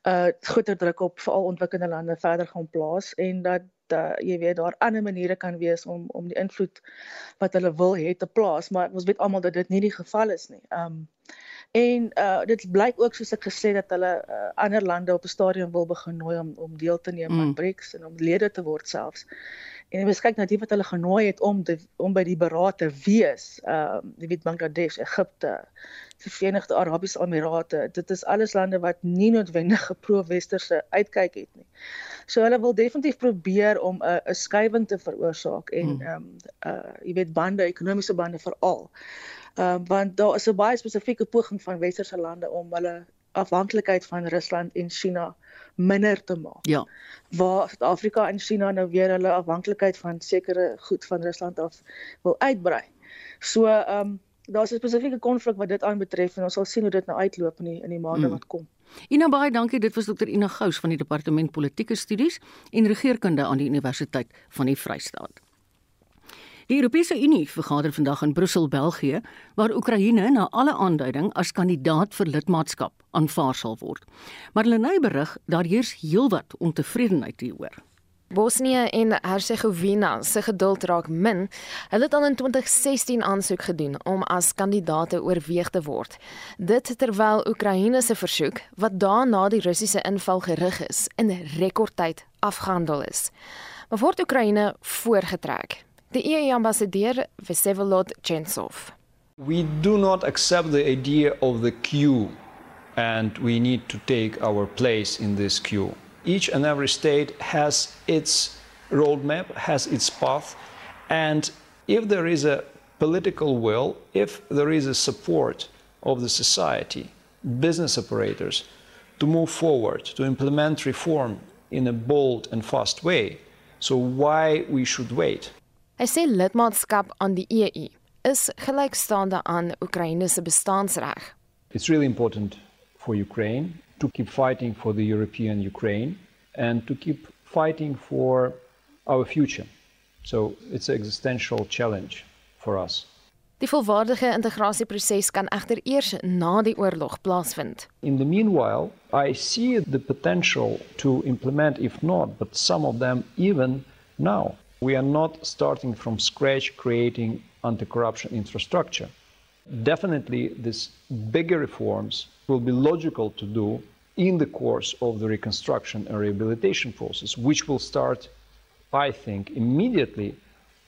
uh groter druk op veral ontwikkelde lande verder gaan plaas en dat uh, jy weet daar ander maniere kan wees om om die invloed wat hulle wil hê te plaas, maar ons weet almal dat dit nie die geval is nie. Ehm um, En uh dit blyk ook soos ek gesê dat hulle uh, ander lande op 'n stadium wil begin nooi om om deel te neem mm. aan BRICS en om lede te word selfs. En mens kyk na die wat hulle genooi het om te, om by die beraad te wees. Ehm uh, jy weet Bangladesh, Egipte, die Verenigde Arabiese Emirate. Dit is alles lande wat nie noodwendig gepro-westerse uitkyk het nie. So hulle wil definitief probeer om 'n 'n skuiwing te veroorsaak en mm. ehm um, uh jy weet bande, ekonomiese bande veral. Ehm uh, want daar is 'n baie spesifieke poging van westerse lande om hulle afhanklikheid van Rusland en China minder te maak. Ja. Waar Suid-Afrika en China nou weer hulle afhanklikheid van sekere goed van Rusland af wil uitbrei. So ehm um, daar's 'n spesifieke konflik wat dit aanbetref en ons sal sien hoe dit nou uitloop in die in die maande mm. wat kom. Ina baie dankie. Dit was Dr. Ina Gous van die Departement Politieke Studies en Regeringskunde aan die Universiteit van die Vrystaat. Die Europese Unie vergader vandag in Brussel, België, waar Oekraïne na alle aanduiding as kandidaat vir lidmaatskap aanvaar sal word. Maar nou berig daar heers heelwat ontevredenheid hieroor. Bosnië en Herzegovina se geduld raak min. Hulle het al in 2016 aansoek gedoen om as kandidaate oorweeg te word. Dit terwyl Oekraïne se versoek wat daarna die Russiese inval gerig is, in rekordtyd afgehandel is. Maar word Oekraïne voorgetrek. Die EU-ambassadeur Vsevolod Chentsov. We do not accept the idea of the queue and we need to take our place in this queue. each and every state has its roadmap, has its path, and if there is a political will, if there is a support of the society, business operators, to move forward, to implement reform in a bold and fast way, so why we should wait? Hy sê lidmaatskap aan die EU is gelykstaande aan Oekraïne se bestaansreg. It's really important for Ukraine to keep fighting for the European Ukraine and to keep fighting for our future. So it's an existential challenge for us. Die volwaardige integrasieproses kan egter eers na die oorlog plaasvind. In the meanwhile, I see the potential to implement if not, but some of them even now. We are not starting from scratch creating anti-corruption infrastructure. Definitely these bigger reforms will be logical to do in the course of the reconstruction and rehabilitation process, which will start, I think, immediately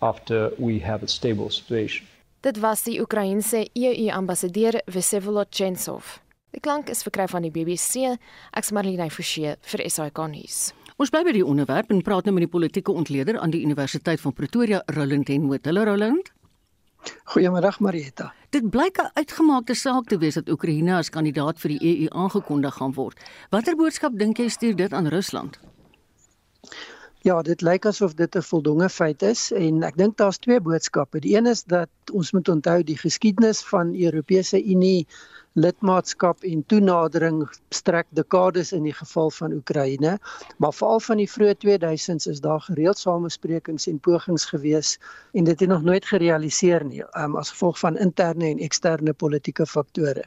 after we have a stable situation. Dit was die Oekraïense EU-ambassadeur Vsevolod Chentsov. Die klank is verkry van die BBC. Ek's Marlene Forsie vir SAK nuus. Ons bly by die onderwerp en praat nou met die politieke ontleder aan die Universiteit van Pretoria, Roland Henwood. Hallo Roland. Goeiemôre Marieta. Dit blyk 'n uitgemaakte saak te wees dat Oekraïne as kandidaat vir die EU aangekondig gaan word. Watter boodskap dink jy stuur dit aan Rusland? Ja, dit lyk asof dit 'n voldonge feit is en ek dink daar's twee boodskappe. Die een is dat ons moet onthou die geskiedenis van Europese Unie lidmaatskap en toenadering strek dekades in die geval van Oekraïne, maar veral van die vroeë 2000s is daar gereeld samesprekings en pogings gewees en dit het nog nooit gerealiseer nie um, as gevolg van interne en eksterne politieke faktore.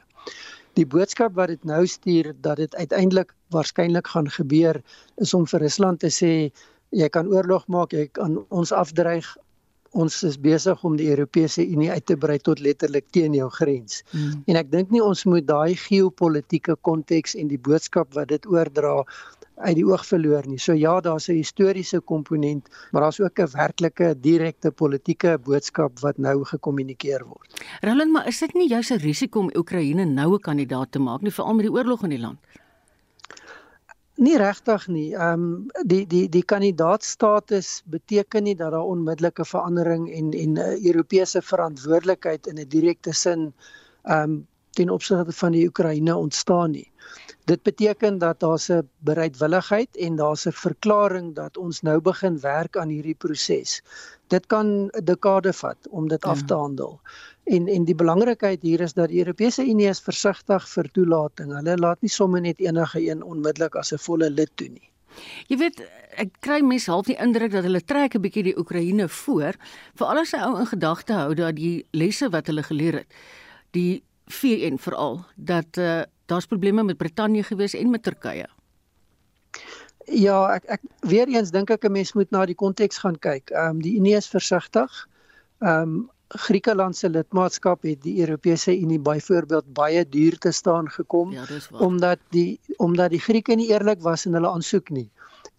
Die boodskap wat dit nou stuur dat dit uiteindelik waarskynlik gaan gebeur is om vir Rusland te sê jy kan oorlog maak, jy kan ons afdreig, ons is besig om die Europese Unie uit te brei tot letterlik teen jou grens. Mm. En ek dink nie ons moet daai geopolitiese konteks en die boodskap wat dit oordra uit die oog verloor nie. So ja, daar's 'n historiese komponent, maar daar's ook 'n werklike direkte politieke boodskap wat nou gekommunikeer word. Roland, maar is dit nie juis 'n risiko om Oekraïne nou 'n kandidaat te maak nie, veral met die oorlog in die land? Nie regtig nie. Ehm um, die die die kandidaatstatus beteken nie dat daar onmiddellike verandering en en 'n uh, Europese verantwoordelikheid in 'n direkte sin ehm um, ten opsigte van die Oekraïne ontstaan nie. Dit beteken dat daar 'n bereidwilligheid en daar's 'n verklaring dat ons nou begin werk aan hierdie proses. Dit kan 'n dekade vat om dit ja. af te handel. En en die belangrikheid hier is dat die Europese Unie is versigtig vir toelating. Hulle laat nie sommer net enige een onmiddellik as 'n volle lid toe nie. Jy weet, ek kry mense half die indruk dat hulle trek 'n bietjie die Oekraïne voor, veral as hy ou in gedagte hou dat die lesse wat hulle geleer het, die VN veral, dat uh, daar's probleme met Brittanje gewees en met Turkye. Ja, ek ek weer eens dink ek 'n mens moet na die konteks gaan kyk. Ehm um, die Unie is versigtig. Ehm um, Griekeland se lidmaatskap het die Europese Unie byvoorbeeld baie duur te staan gekom ja, omdat die omdat die Grieke nie eerlik was in hulle aansoek nie.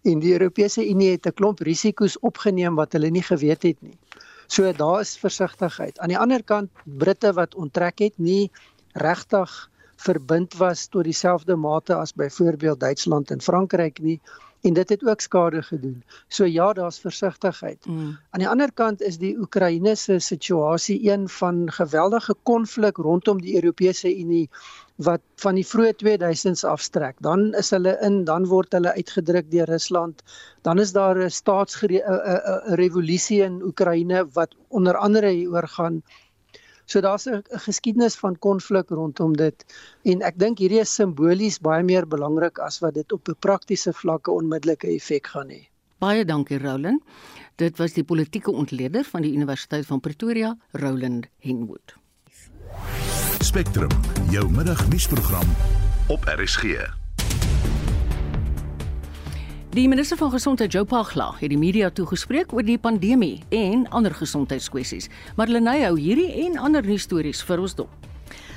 En die Europese Unie het 'n klomp risiko's opgeneem wat hulle nie geweet het nie. So daar is versigtigheid. Aan die ander kant Britte wat onttrek het nie regtig verbind was tot dieselfde mate as byvoorbeeld Duitsland en Frankryk nie en dit het ook skade gedoen. So ja, daar's versigtigheid. Mm. Aan die ander kant is die Oekraïne se situasie een van geweldige konflik rondom die Europese Unie wat van die vroeë 2000s afstrek. Dan is hulle in, dan word hulle uitgedruk deur Rusland. Dan is daar 'n staatsrevolusie in Oekraïne wat onder andere hieroor gaan So daar's 'n geskiedenis van konflik rondom dit en ek dink hierdie is simbolies baie meer belangrik as wat dit op 'n praktiese vlakke onmiddellike effek gaan hê. Baie dankie Roland. Dit was die politieke ontleder van die Universiteit van Pretoria, Roland Henwood. Spectrum, jou middagnuusprogram op RSG. Die minister van Gesondheid, Joe Pagla, het die media toegespreek oor die pandemie en ander gesondheidskwessies. Maar Lenay hou hierdie en ander nuusstories vir ons dop.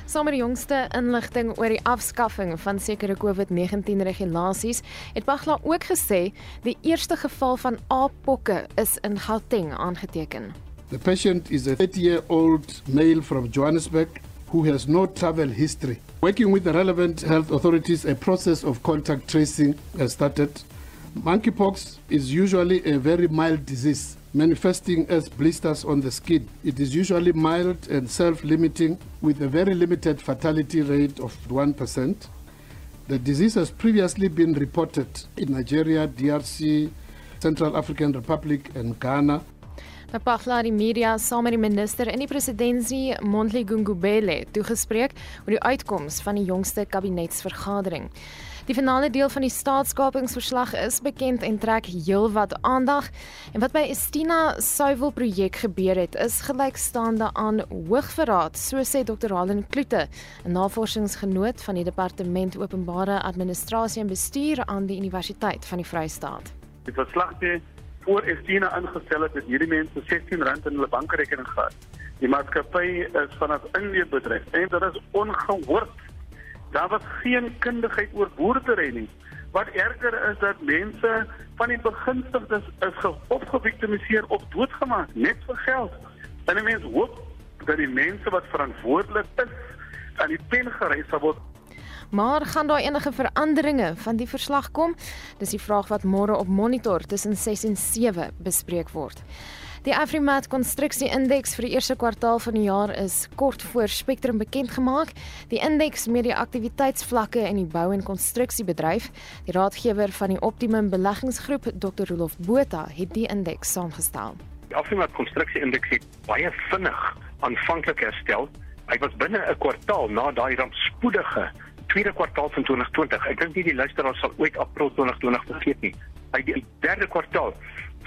Saam met die jongste inligting oor die afskaffing van sekere COVID-19 regulasies, het Pagla ook gesê die eerste geval van aappokke is in Gauteng aangeteken. The patient is a 30-year-old male from Johannesburg who has no travel history. Working with the relevant health authorities, a process of contact tracing has started Monkeypox is usually a very mild disease, manifesting as blisters on the skin. It is usually mild and self limiting, with a very limited fatality rate of 1%. The disease has previously been reported in Nigeria, DRC, Central African Republic, and Ghana. Napagla die media saam met die minister in die presidentsie Mondli Gungubele toegespreek oor die uitkoms van die jongste kabinetsvergadering. Die finale deel van die staatskapingsverslag is bekend en trek heelwat aandag. En wat by Estina suiwel projek gebeur het, is gelykstaande aan hoogverraad, so sê Dr. Halen Kloete, 'n navorsingsgenoot van die Departement Openbare Administrasie en Bestuur aan die Universiteit van die Vrystaat. Die verslag sê voor Estina ingestel het, het hierdie mense R16 in hulle bankrekening gehad. Die maatskappy is van 'n Indië bedryf en dit is ongehoord Daar was geen kundigheid oor boerdery nie. Wat erger is dat mense van die beginsels is geopgeviktimiseer of doodgemaak net vir geld. En die mense hoop dat die mense wat verantwoordelik is aan die pen gereis sal word. Maar gaan daar enige veranderinge van die verslag kom? Dis die vraag wat môre op Monitor tussen 6 en 7 bespreek word. Die Afrimat konstruksieindeks vir die eerste kwartaal van die jaar is kort voor Spectrum bekend gemaak. Die indeks meet die aktiwiteitsvlakke in die bou en konstruksiebedryf. Die raadgewer van die Optimum Beleggingsgroep, Dr. Rolof Botha, het die indeks saamgestel. Die Afrimat konstruksieindeks het baie vinnig aanvanklik herstel. Hy was binne 'n kwartaal na daai rampspoedige tweede kwartaal van 2020. Ek dink nie die luisteraars sal ooit April 2020 vergeet nie. Hy die derde kwartaal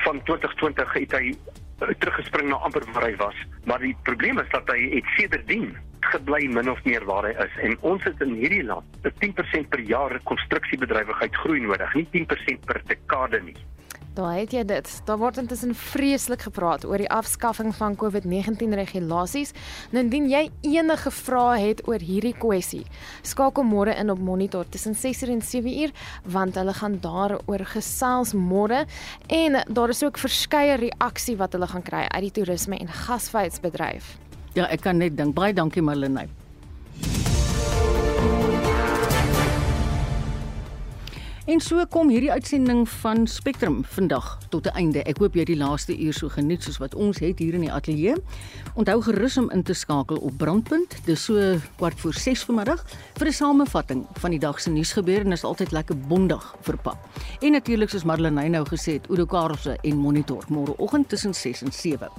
van 2020 het hy teruggespring na amper waar hy was. Maar die probleem is dat hy het sedertdien gebly min of meer waar hy is en ons het in hierdie land 'n 10% per jaar konstruksiebedrywigheid groei nodig, nie 10% per dekade nie. Daar het jy dit. Daar word intussen vreeslik gepraat oor die afskaffing van COVID-19 regulasies. Nou indien jy enige vrae het oor hierdie kwessie, skakel môre in op Monitor tussen 6:00 en 7:00 want hulle gaan daaroor gesels môre en daar is ook verskeie reaksie wat hulle gaan kry uit die toerisme en gasvryheidsbedryf. Ja, ek kan net dink baie dankie Marlenae. En so kom hierdie uitsending van Spectrum vandag tot 'n einde. Ek hoop jy het die laaste uur so geniet soos wat ons het hier in die ateljee. Onthou gerus om in te skakel op Brandpunt. Dis so kwart voor 6 vanoggend vir 'n samevatting van die dag se nuusgebeure en is altyd lekker bondig verpak. En natuurlik soos Marlenae nou gesê het, Udo Karlse en Monitor môreoggend tussen 6 en 7.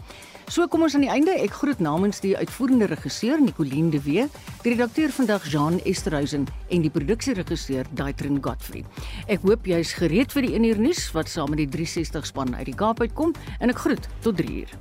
So kom ons aan die einde. Ek groet namens die uitvoerende regisseur Nicoline de Wee, die redakteur vandag Jean Esterhuizen en die produksieregisseur Daitrin Godfrey. Ek hoop jy is gereed vir die 1 uur nuus wat saam met die 360 span uit die Kaap uitkom en ek groet tot 3 uur.